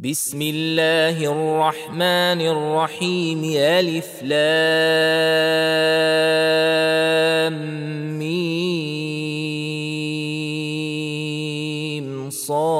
بسم الله الرحمن الرحيم ألف لام ميم صاد.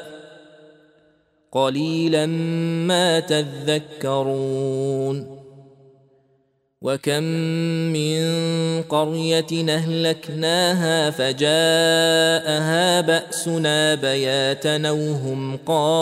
قليلا ما تذكرون. وكم من قرية أهلكناها فجاءها بأسنا بياتا أو هم قائلون.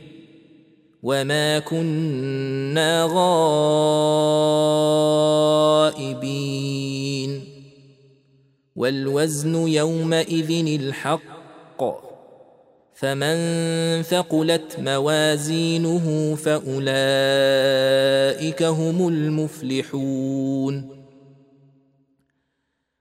وما كنا غائبين والوزن يومئذ الحق فمن ثقلت موازينه فاولئك هم المفلحون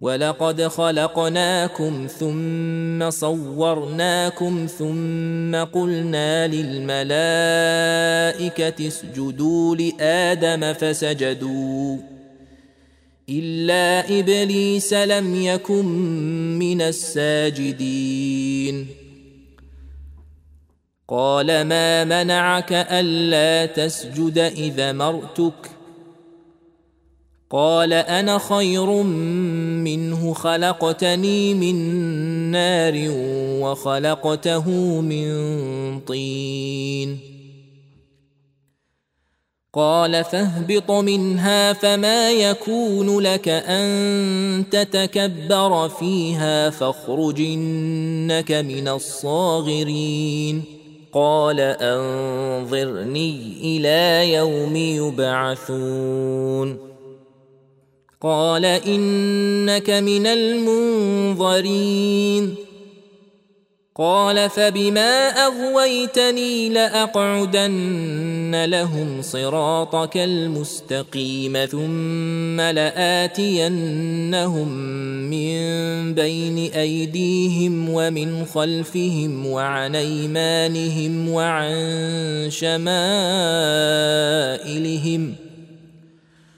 ولقد خلقناكم ثم صورناكم ثم قلنا للملائكة اسجدوا لآدم فسجدوا إلا إبليس لم يكن من الساجدين. قال ما منعك ألا تسجد إذا مرتك؟ قال أنا خير منه خلقتني من نار وخلقته من طين. قال فاهبط منها فما يكون لك أن تتكبر فيها فاخرج إنك من الصاغرين. قال أنظرني إلى يوم يبعثون. قال إنك من المنظرين. قال فبما أغويتني لأقعدن لهم صراطك المستقيم ثم لآتينهم من بين أيديهم ومن خلفهم وعن أيمانهم وعن شمائلهم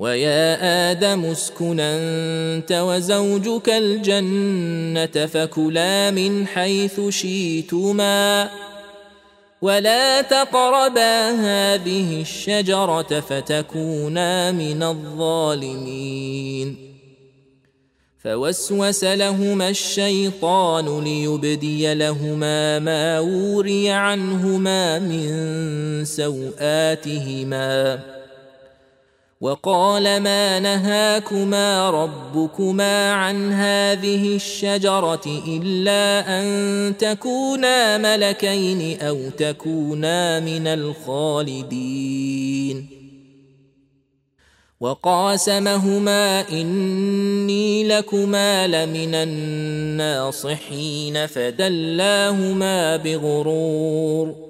ويا آدم اسكن أنت وزوجك الجنة فكلا من حيث شئتما ولا تقربا هذه الشجرة فتكونا من الظالمين. فوسوس لهما الشيطان ليبدي لهما ما وري عنهما من سواتهما وقال ما نهاكما ربكما عن هذه الشجرة إلا أن تكونا ملكين أو تكونا من الخالدين. وقاسمهما إني لكما لمن الناصحين فدلاهما بغرور.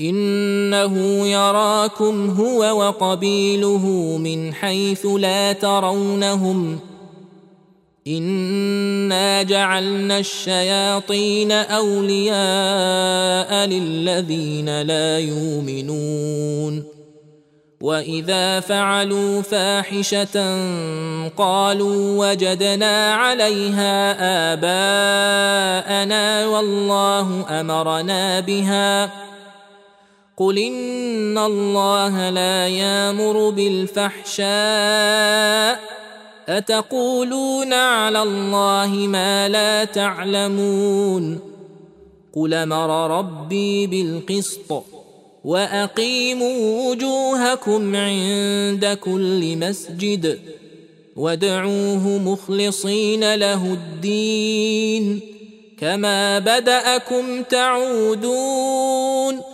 إنه يراكم هو وقبيله من حيث لا ترونهم. إنا جعلنا الشياطين أولياء للذين لا يؤمنون. وإذا فعلوا فاحشة قالوا وجدنا عليها آباءنا والله أمرنا بها. قل ان الله لا يامر بالفحشاء اتقولون على الله ما لا تعلمون قل أمر ربي بالقسط واقيموا وجوهكم عند كل مسجد وادعوه مخلصين له الدين كما بداكم تعودون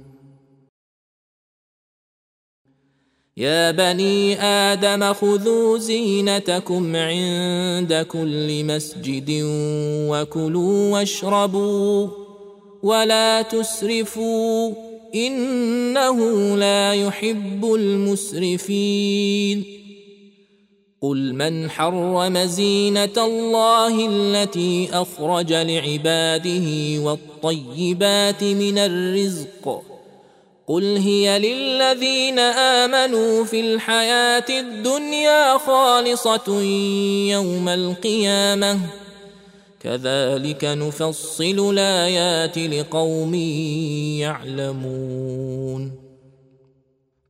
يا بني آدم خذوا زينتكم عند كل مسجد وكلوا واشربوا ولا تسرفوا إنه لا يحب المسرفين. قل من حرم زينة الله التي أخرج لعباده والطيبات من الرزق قل هي للذين امنوا في الحياة الدنيا خالصه يوم القيامه كذلك نفصل الايات لقوم يعلمون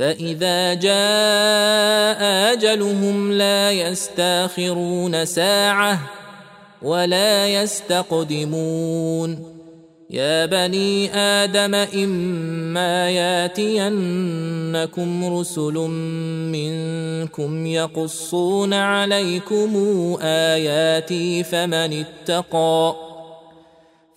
فإذا جاء أجلهم لا يستأخرون ساعة ولا يستقدمون. يا بني آدم إما ياتينكم رسل منكم يقصون عليكم آياتي فمن اتقى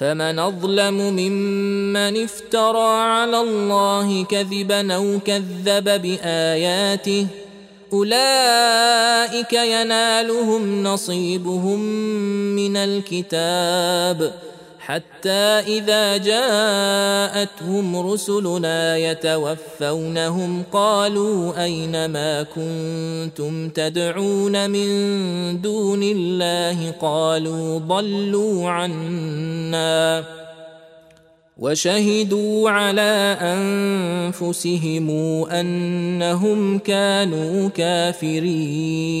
فمن أظلم ممن افترى على الله كذبا أو كذب بآياته أولئك ينالهم نصيبهم من الكتاب. حتى إذا جاءتهم رسلنا يتوفونهم قالوا أين ما كنتم تدعون من دون الله قالوا ضلوا عنا وشهدوا على أنفسهم أنهم كانوا كافرين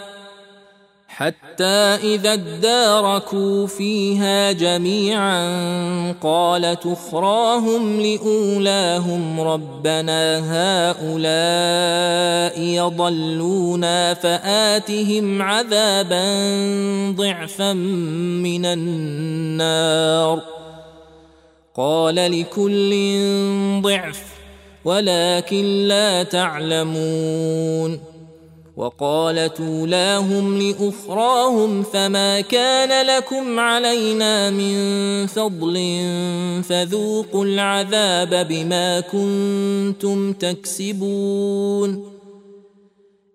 حتى إذا اداركوا فيها جميعا قالت اخراهم لأولاهم ربنا هؤلاء يضلونا فآتهم عذابا ضعفا من النار. قال لكل ضعف ولكن لا تعلمون. وقالت أولاهم لأخراهم فما كان لكم علينا من فضل فذوقوا العذاب بما كنتم تكسبون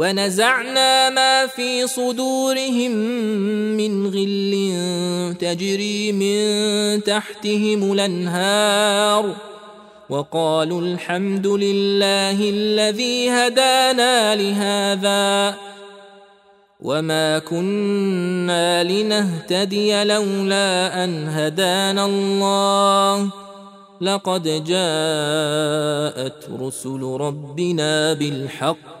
ونزعنا ما في صدورهم من غل تجري من تحتهم الأنهار وقالوا الحمد لله الذي هدانا لهذا وما كنا لنهتدي لولا أن هدانا الله لقد جاءت رسل ربنا بالحق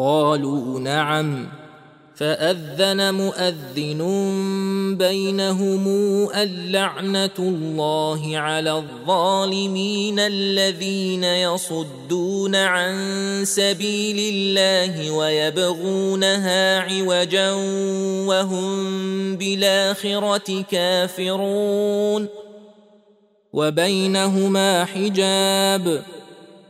قالوا نعم. فأذن مؤذن بينهم اللعنة الله على الظالمين الذين يصدون عن سبيل الله ويبغونها عوجا وهم بالآخرة كافرون. وبينهما حجاب.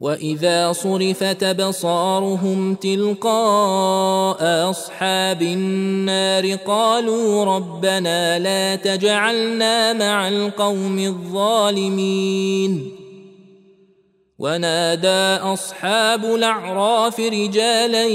واذا صرفت ابصارهم تلقاء اصحاب النار قالوا ربنا لا تجعلنا مع القوم الظالمين ونادى أصحاب الأعراف رجالا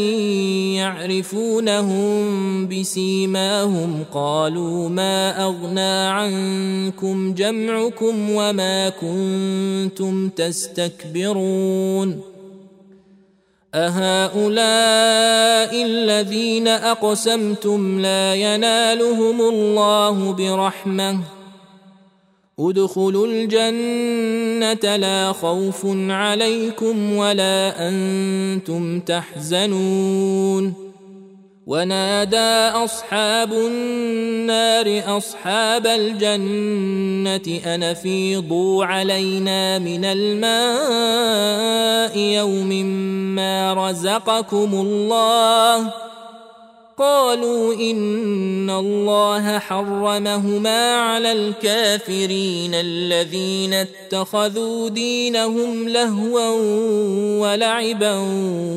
يعرفونهم بسيماهم قالوا ما أغنى عنكم جمعكم وما كنتم تستكبرون أهؤلاء الذين أقسمتم لا ينالهم الله برحمة ادخلوا الجنة لا خوف عليكم ولا أنتم تحزنون. ونادى أصحاب النار أصحاب الجنة ان افيضوا علينا من الماء يوم ما رزقكم الله. قالوا إن الله حرمهما على الكافرين الذين اتخذوا دينهم لهوا ولعبا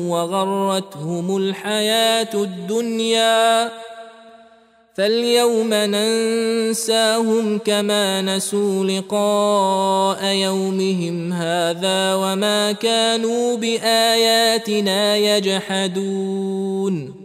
وغرتهم الحياة الدنيا. فاليوم ننساهم كما نسوا لقاء يومهم هذا وما كانوا بآياتنا يجحدون.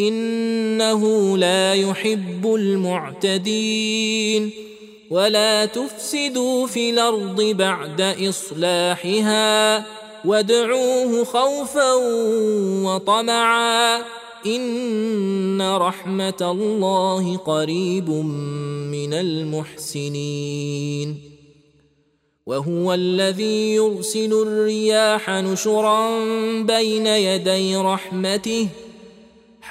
إنه لا يحب المعتدين. ولا تفسدوا في الأرض بعد إصلاحها وادعوه خوفا وطمعا. إن رحمة الله قريب من المحسنين. وهو الذي يرسل الرياح نشرا بين يدي رحمته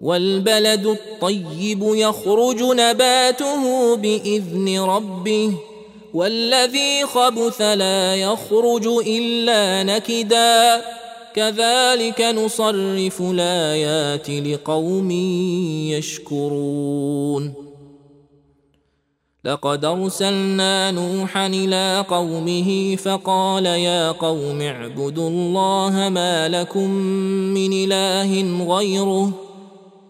والبلد الطيب يخرج نباته بإذن ربه والذي خبث لا يخرج إلا نكدا. كذلك نصرف الآيات لقوم يشكرون. لقد أرسلنا نوحا إلى قومه فقال يا قوم اعبدوا الله ما لكم من إله غيره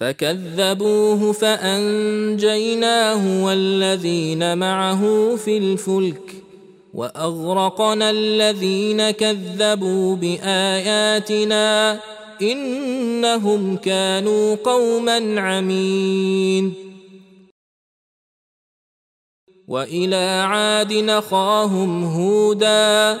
فكذبوه فأنجيناه والذين معه في الفلك وأغرقنا الذين كذبوا بآياتنا إنهم كانوا قوما عمين. وإلى عاد نخاهم هودا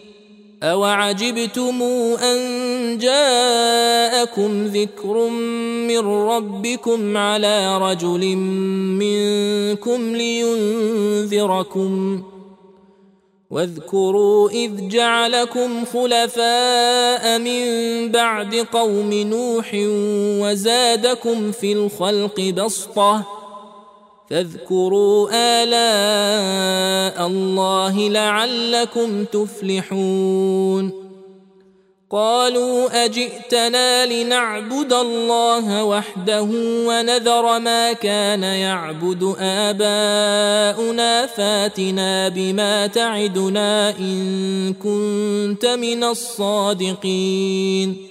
اوعجبتم ان جاءكم ذكر من ربكم على رجل منكم لينذركم واذكروا اذ جعلكم خلفاء من بعد قوم نوح وزادكم في الخلق بسطه فاذكروا آلاء الله لعلكم تفلحون. قالوا أجئتنا لنعبد الله وحده ونذر ما كان يعبد آباؤنا فاتنا بما تعدنا إن كنت من الصادقين.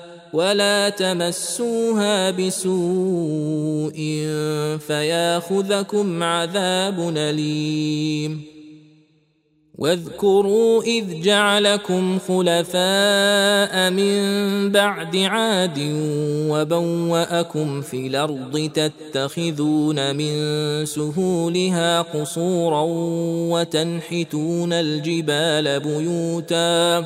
ولا تمسوها بسوء فياخذكم عذاب اليم واذكروا اذ جعلكم خلفاء من بعد عاد وبواكم في الأرض تتخذون من سهولها قصورا وتنحتون الجبال بيوتا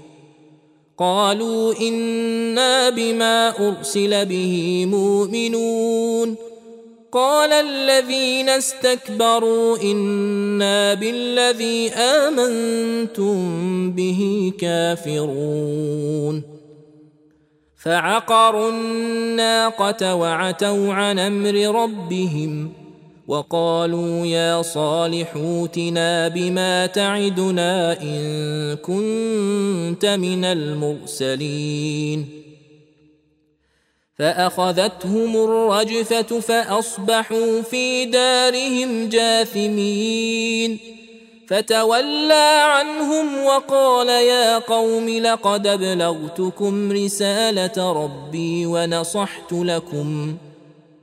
قالوا إنا بما أرسل به مؤمنون. قال الذين استكبروا إنا بالذي آمنتم به كافرون. فعقروا الناقة وعتوا عن أمر ربهم وقالوا يا صالح اوتنا بما تعدنا إن كنت من المرسلين. فأخذتهم الرجفة فأصبحوا في دارهم جاثمين. فتولى عنهم وقال يا قوم لقد أبلغتكم رسالة ربي ونصحت لكم.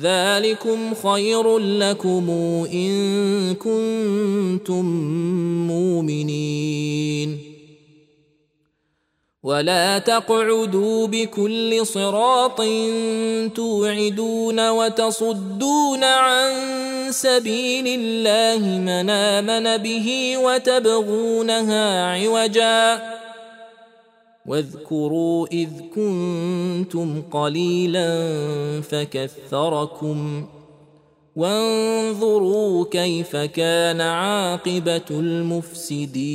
ذلكم خير لكم إن كنتم مؤمنين. ولا تقعدوا بكل صراط توعدون وتصدون عن سبيل الله من آمن به وتبغونها عوجا. واذكروا إذ كنتم قليلا فكثركم وانظروا كيف كان عاقبة المفسدين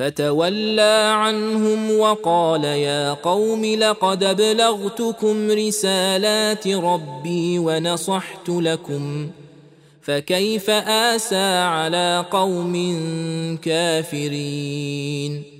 فتولى عنهم وقال يا قوم لقد ابلغتكم رسالات ربي ونصحت لكم فكيف آسى على قوم كافرين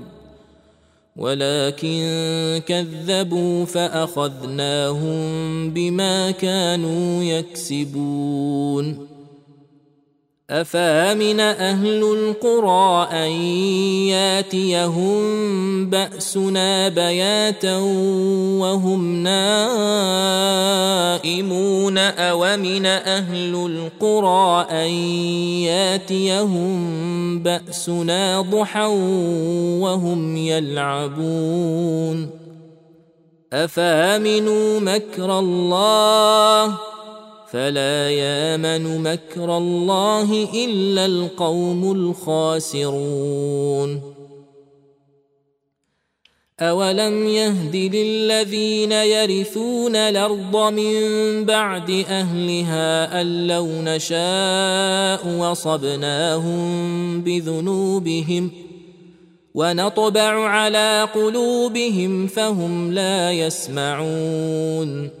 ولكن كذبوا فأخذناهم بما كانوا يكسبون. أفامن أهل القرى أن ياتيهم بأسنا بياتا وهم نائمون أومن أهل القرى أن ياتيهم بأسنا ضحى وهم يلعبون أفامنوا مكر الله فلا يامن مكر الله إلا القوم الخاسرون. أولم يهد للذين يرثون الأرض من بعد أهلها أن لو نشاء وصبناهم بذنوبهم ونطبع على قلوبهم فهم لا يسمعون.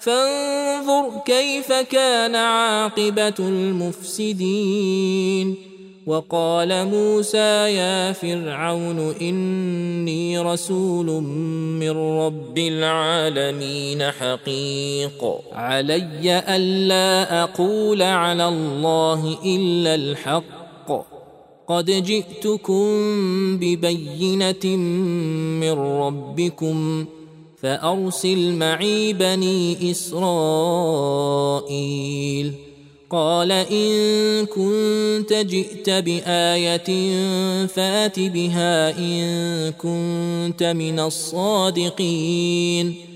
فانظر كيف كان عاقبة المفسدين. وقال موسى يا فرعون إني رسول من رب العالمين حقيق. علي الا أقول على الله إلا الحق. قد جئتكم ببينة من ربكم فأرسل معي بني إسرائيل. قال إن كنت جئت بآية فأت بها إن كنت من الصادقين.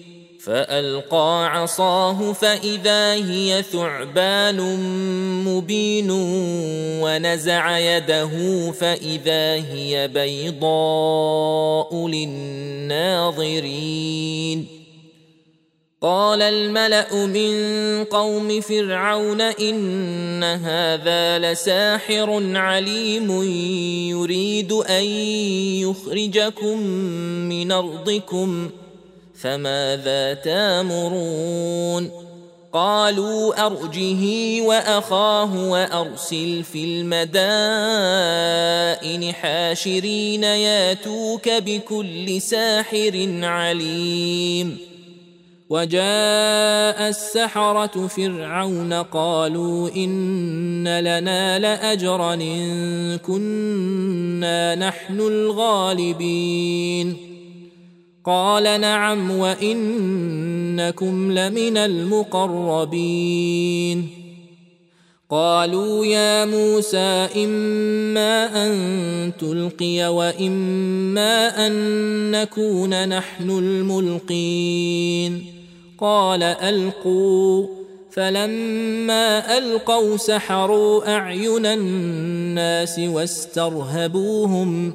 فألقى عصاه فإذا هي ثعبان مبين ونزع يده فإذا هي بيضاء للناظرين. قال الملأ من قوم فرعون إن هذا لساحر عليم يريد أن يخرجكم من أرضكم. فماذا تامرون؟ قالوا أرجه وأخاه وأرسل في المدائن حاشرين ياتوك بكل ساحر عليم. وجاء السحرة فرعون قالوا إن لنا لأجرا إن كنا نحن الغالبين. قال نعم وإنكم لمن المقربين. قالوا يا موسى إما أن تلقي وإما أن نكون نحن الملقين. قال ألقوا. فلما ألقوا سحروا أعين الناس واسترهبوهم.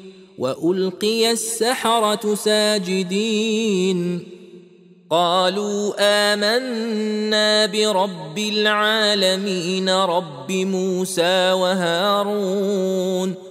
والقي السحره ساجدين قالوا امنا برب العالمين رب موسى وهارون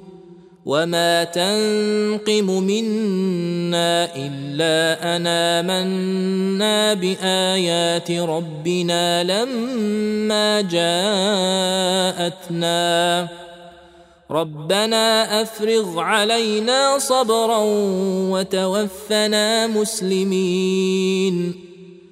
وما تنقم منا الا ان امنا بايات ربنا لما جاءتنا. ربنا افرغ علينا صبرا وتوفنا مسلمين.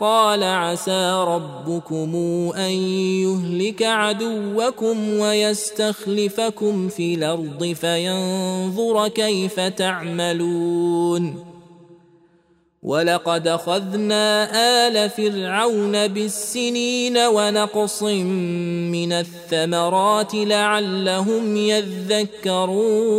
قال عسى ربكم أن يهلك عدوكم ويستخلفكم في الأرض فينظر كيف تعملون. ولقد أخذنا آل فرعون بالسنين ونقص من الثمرات لعلهم يذكرون.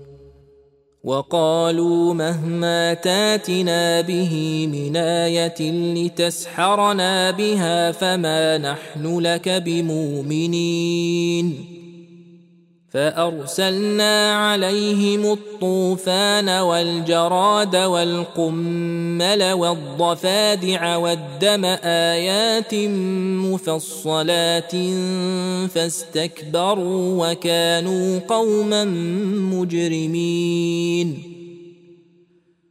وقالوا مهما تاتنا به من إيه لتسحرنا بها فما نحن لك بمؤمنين. فأرسلنا عليهم الطوفان والجراد والقمل والضفادع والدم آيات مفصلات فاستكبروا وكانوا قوما مجرمين.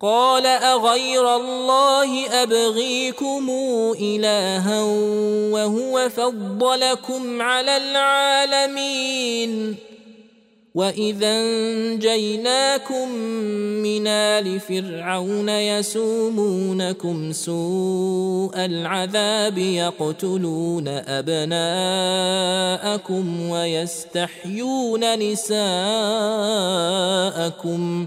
قال أغير الله أبغيكم إلها وهو فضلكم على العالمين. وإذا أنجيناكم من آل فرعون يسومونكم سوء العذاب يقتلون أبناءكم ويستحيون نساءكم.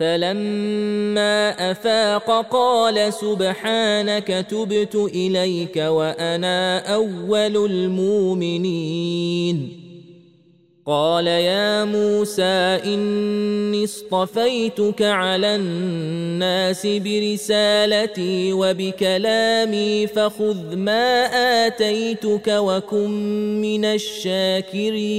فلما أفاق قال سبحانك تبت إليك وأنا أول المؤمنين. قال يا موسى إني اصطفيتك على الناس برسالتي وبكلامي فخذ ما آتيتك وكن من الشاكرين.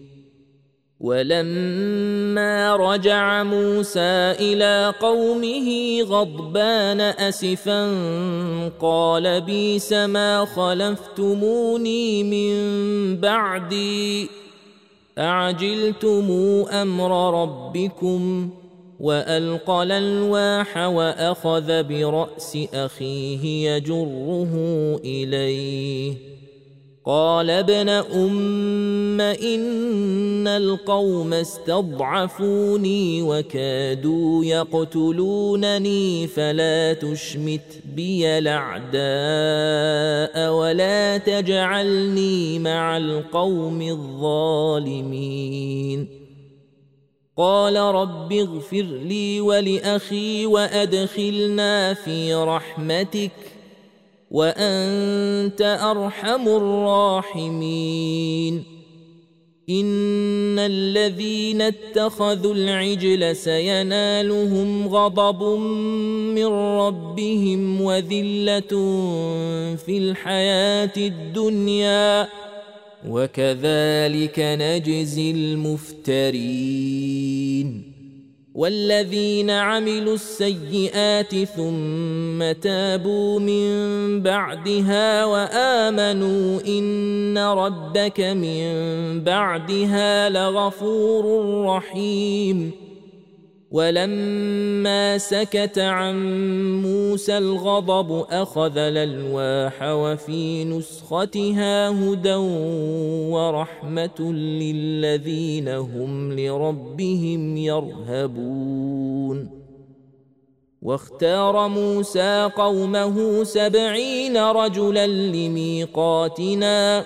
ولما رجع موسى إلى قومه غضبان أسفا قال بيس ما خلفتموني من بعدي أعجلتم أمر ربكم وألقى الألواح وأخذ برأس أخيه يجره إليه قال ابن أم إن القوم استضعفوني وكادوا يقتلونني فلا تشمت بي الأعداء ولا تجعلني مع القوم الظالمين. قال رب اغفر لي ولأخي وأدخلنا في رحمتك وأنت أرحم الراحمين. إن الذين اتخذوا العجل سينالهم غضب من ربهم وذلة في الحياة الدنيا. وكذلك نجزي المفترين. والذين عملوا السيئات ثم تابوا من بعدها وآمنوا إن ربك من بعدها لغفور رحيم. ولما سكت عن موسى الغضب أخذ الألواح وفي نسختها هدى ورحمة للذين هم لربهم يرهبون. واختار موسى قومه سبعين رجلا لميقاتنا.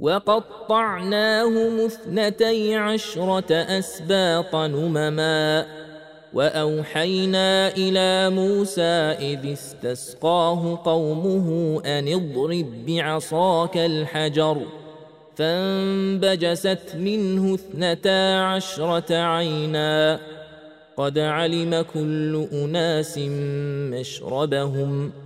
وقطعناهم اثنتي عشرة أسباط نمما وأوحينا إلى موسى إذ استسقاه قومه أن اضرب بعصاك الحجر فانبجست منه اثنتا عشرة عينا قد علم كل أناس مشربهم ۖ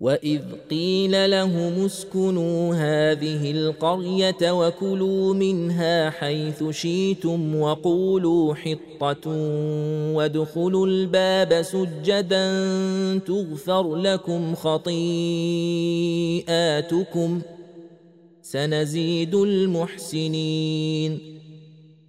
واذ قيل لهم اسكنوا هذه القريه وكلوا منها حيث شيتم وقولوا حطه وادخلوا الباب سجدا تغفر لكم خطيئاتكم سنزيد المحسنين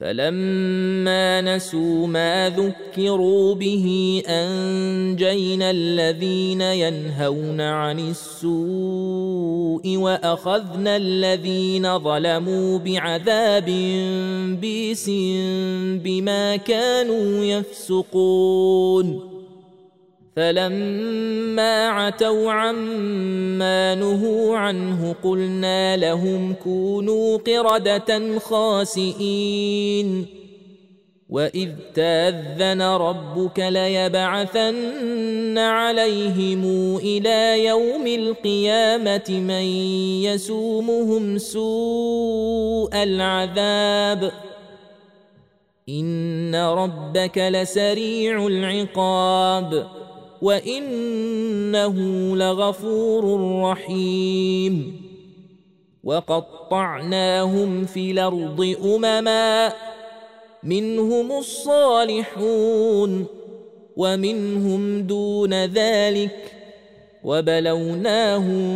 فلما نسوا ما ذكروا به أنجينا الذين ينهون عن السوء وأخذنا الذين ظلموا بعذاب بيس بما كانوا يفسقون. فلما عتوا عما نهوا عنه قلنا لهم كونوا قردة خاسئين. وإذ تأذن ربك ليبعثن عليهم إلى يوم القيامة من يسومهم سوء العذاب. إن ربك لسريع العقاب. وإنه لغفور رحيم. وقطعناهم في الأرض أمما منهم الصالحون ومنهم دون ذلك وبلوناهم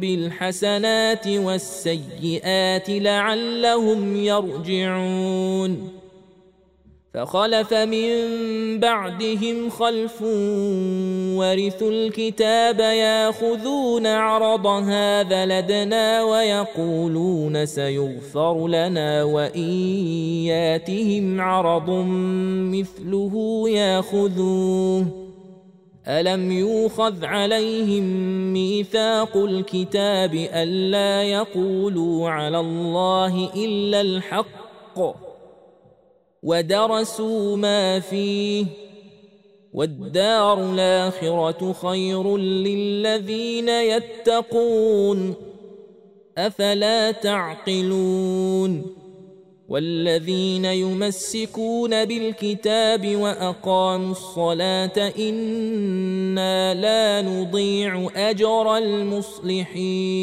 بالحسنات والسيئات لعلهم يرجعون. فخلف من بعدهم خلف ورثوا الكتاب ياخذون عرض هذا لدنا ويقولون سيغفر لنا وإن ياتهم عرض مثله ياخذوه. ألم يوخذ عليهم ميثاق الكتاب ألا يقولوا على الله إلا الحق؟ ودرسوا ما فيه والدار الاخره خير للذين يتقون افلا تعقلون والذين يمسكون بالكتاب واقاموا الصلاه أنا لا نضيع اجر المصلحين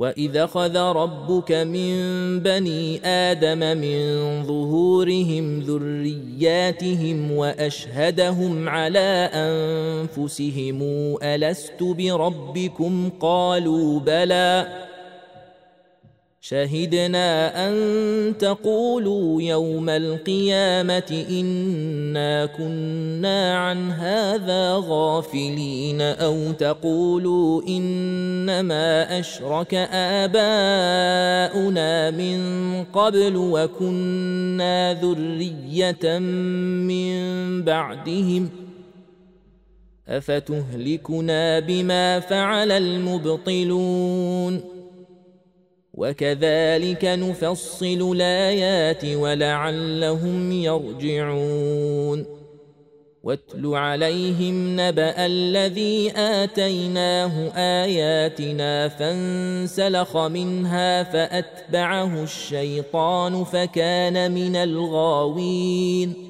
واذا اخذ ربك من بني آدم من ظهورهم ذرياتهم واشهدهم على انفسهم الست بربكم قالوا بلى شهدنا ان تقولوا يوم القيامه انا كنا عن هذا غافلين أو تقولوا انما اشرك اباؤنا من قبل وكنا ذريه من بعدهم افتهلكنا بما فعل المبطلون وكذلك نفصل الآيات ولعلهم يرجعون. واتل عليهم نبأ الذي آتيناه آياتنا فانسلخ منها فأتبعه الشيطان فكان من الغاوين.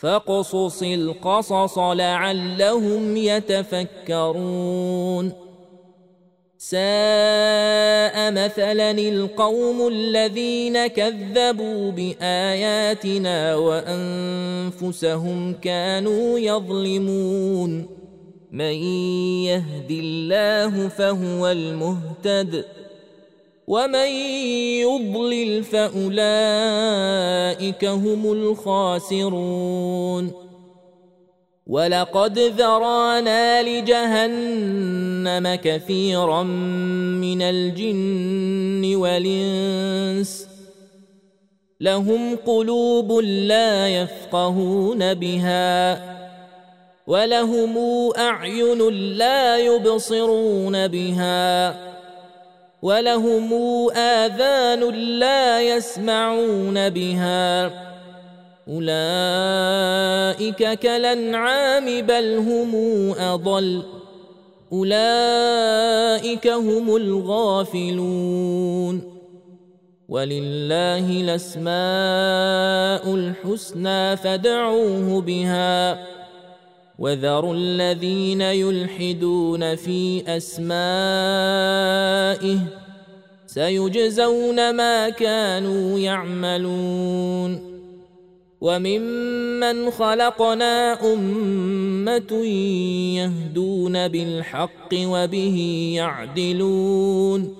فاقصص القصص لعلهم يتفكرون. ساء مثلا القوم الذين كذبوا بآياتنا وأنفسهم كانوا يظلمون. من يهد الله فهو المهتد. ومن يضلل فاولئك هم الخاسرون ولقد ذرانا لجهنم كثيرا من الجن والانس لهم قلوب لا يفقهون بها ولهم اعين لا يبصرون بها ولهم آذان لا يسمعون بها. أولئك كالأنعام بل هم أضل. أولئك هم الغافلون. ولله الأسماء الحسنى فادعوه بها. وذروا الذين يلحدون في أسمائه سيجزون ما كانوا يعملون وممن خلقنا أمة يهدون بالحق وبه يعدلون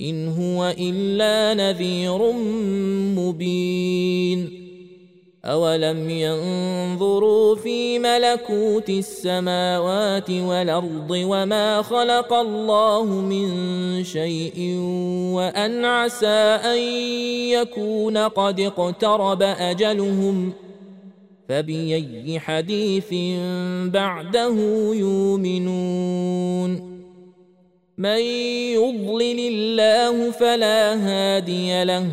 إن هو إلا نذير مبين. أولم ينظروا في ملكوت السماوات والأرض وما خلق الله من شيء وأن عسى أن يكون قد اقترب أجلهم فبأي حديث بعده يؤمنون. من يضلل الله فلا هادي له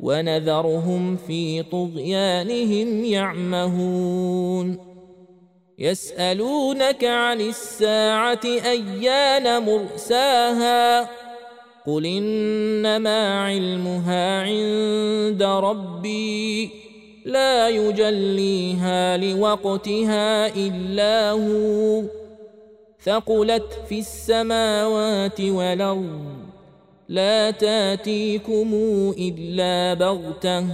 ونذرهم في طغيانهم يعمهون يسألونك عن الساعة أيان مرساها قل إنما علمها عند ربي لا يجليها لوقتها إلا هو ثقلت في السماوات والأرض. لا تأتيكم إلا بغتة.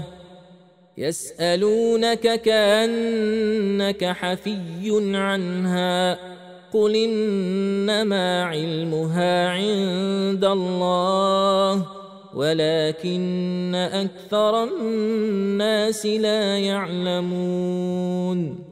يسألونك كأنك حفي عنها. قل إنما علمها عند الله ولكن أكثر الناس لا يعلمون.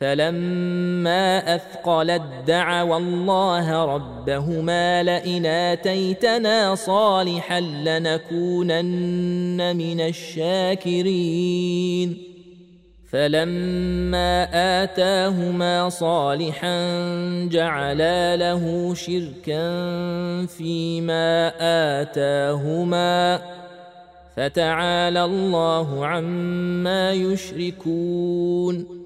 فلما أثقلت دعوا الله ربهما لئن آتيتنا صالحا لنكونن من الشاكرين. فلما آتاهما صالحا جعلا له شركا فيما آتاهما. فتعالى الله عما يشركون.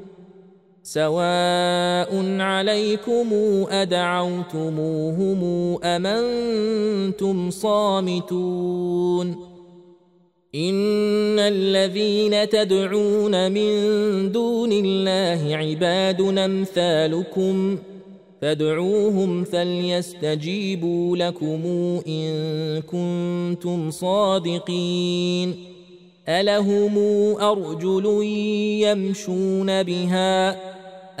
سواء عليكم ادعوتموهم ام أنتم صامتون ان الذين تدعون من دون الله عباد امثالكم فادعوهم فليستجيبوا لكم ان كنتم صادقين الهم ارجل يمشون بها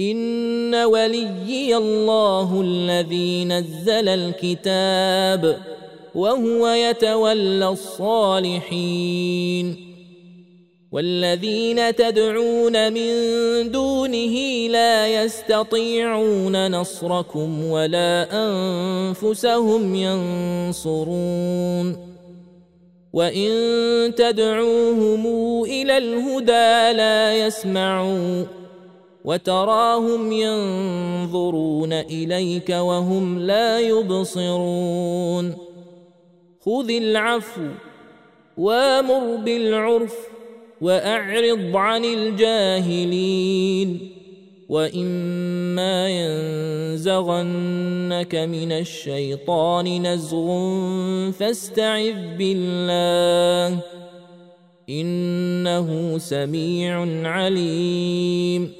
ان وليي الله الذي نزل الكتاب وهو يتولى الصالحين والذين تدعون من دونه لا يستطيعون نصركم ولا انفسهم ينصرون وان تدعوهم إلى الهدى لا يسمعون وتراهم ينظرون إليك وهم لا يبصرون. خذ العفو وأمر بالعرف وأعرض عن الجاهلين. وإما ينزغنك من الشيطان نزغ فاستعذ بالله إنه سميع عليم.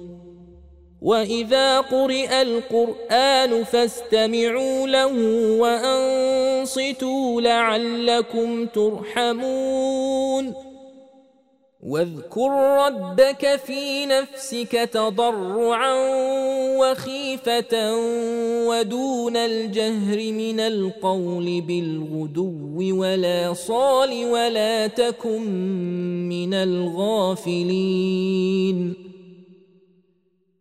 واذا قرئ القران فاستمعوا له وانصتوا لعلكم ترحمون واذكر ربك في نفسك تضرعا وخيفه ودون الجهر من القول بالغدو ولا صال ولا تكن من الغافلين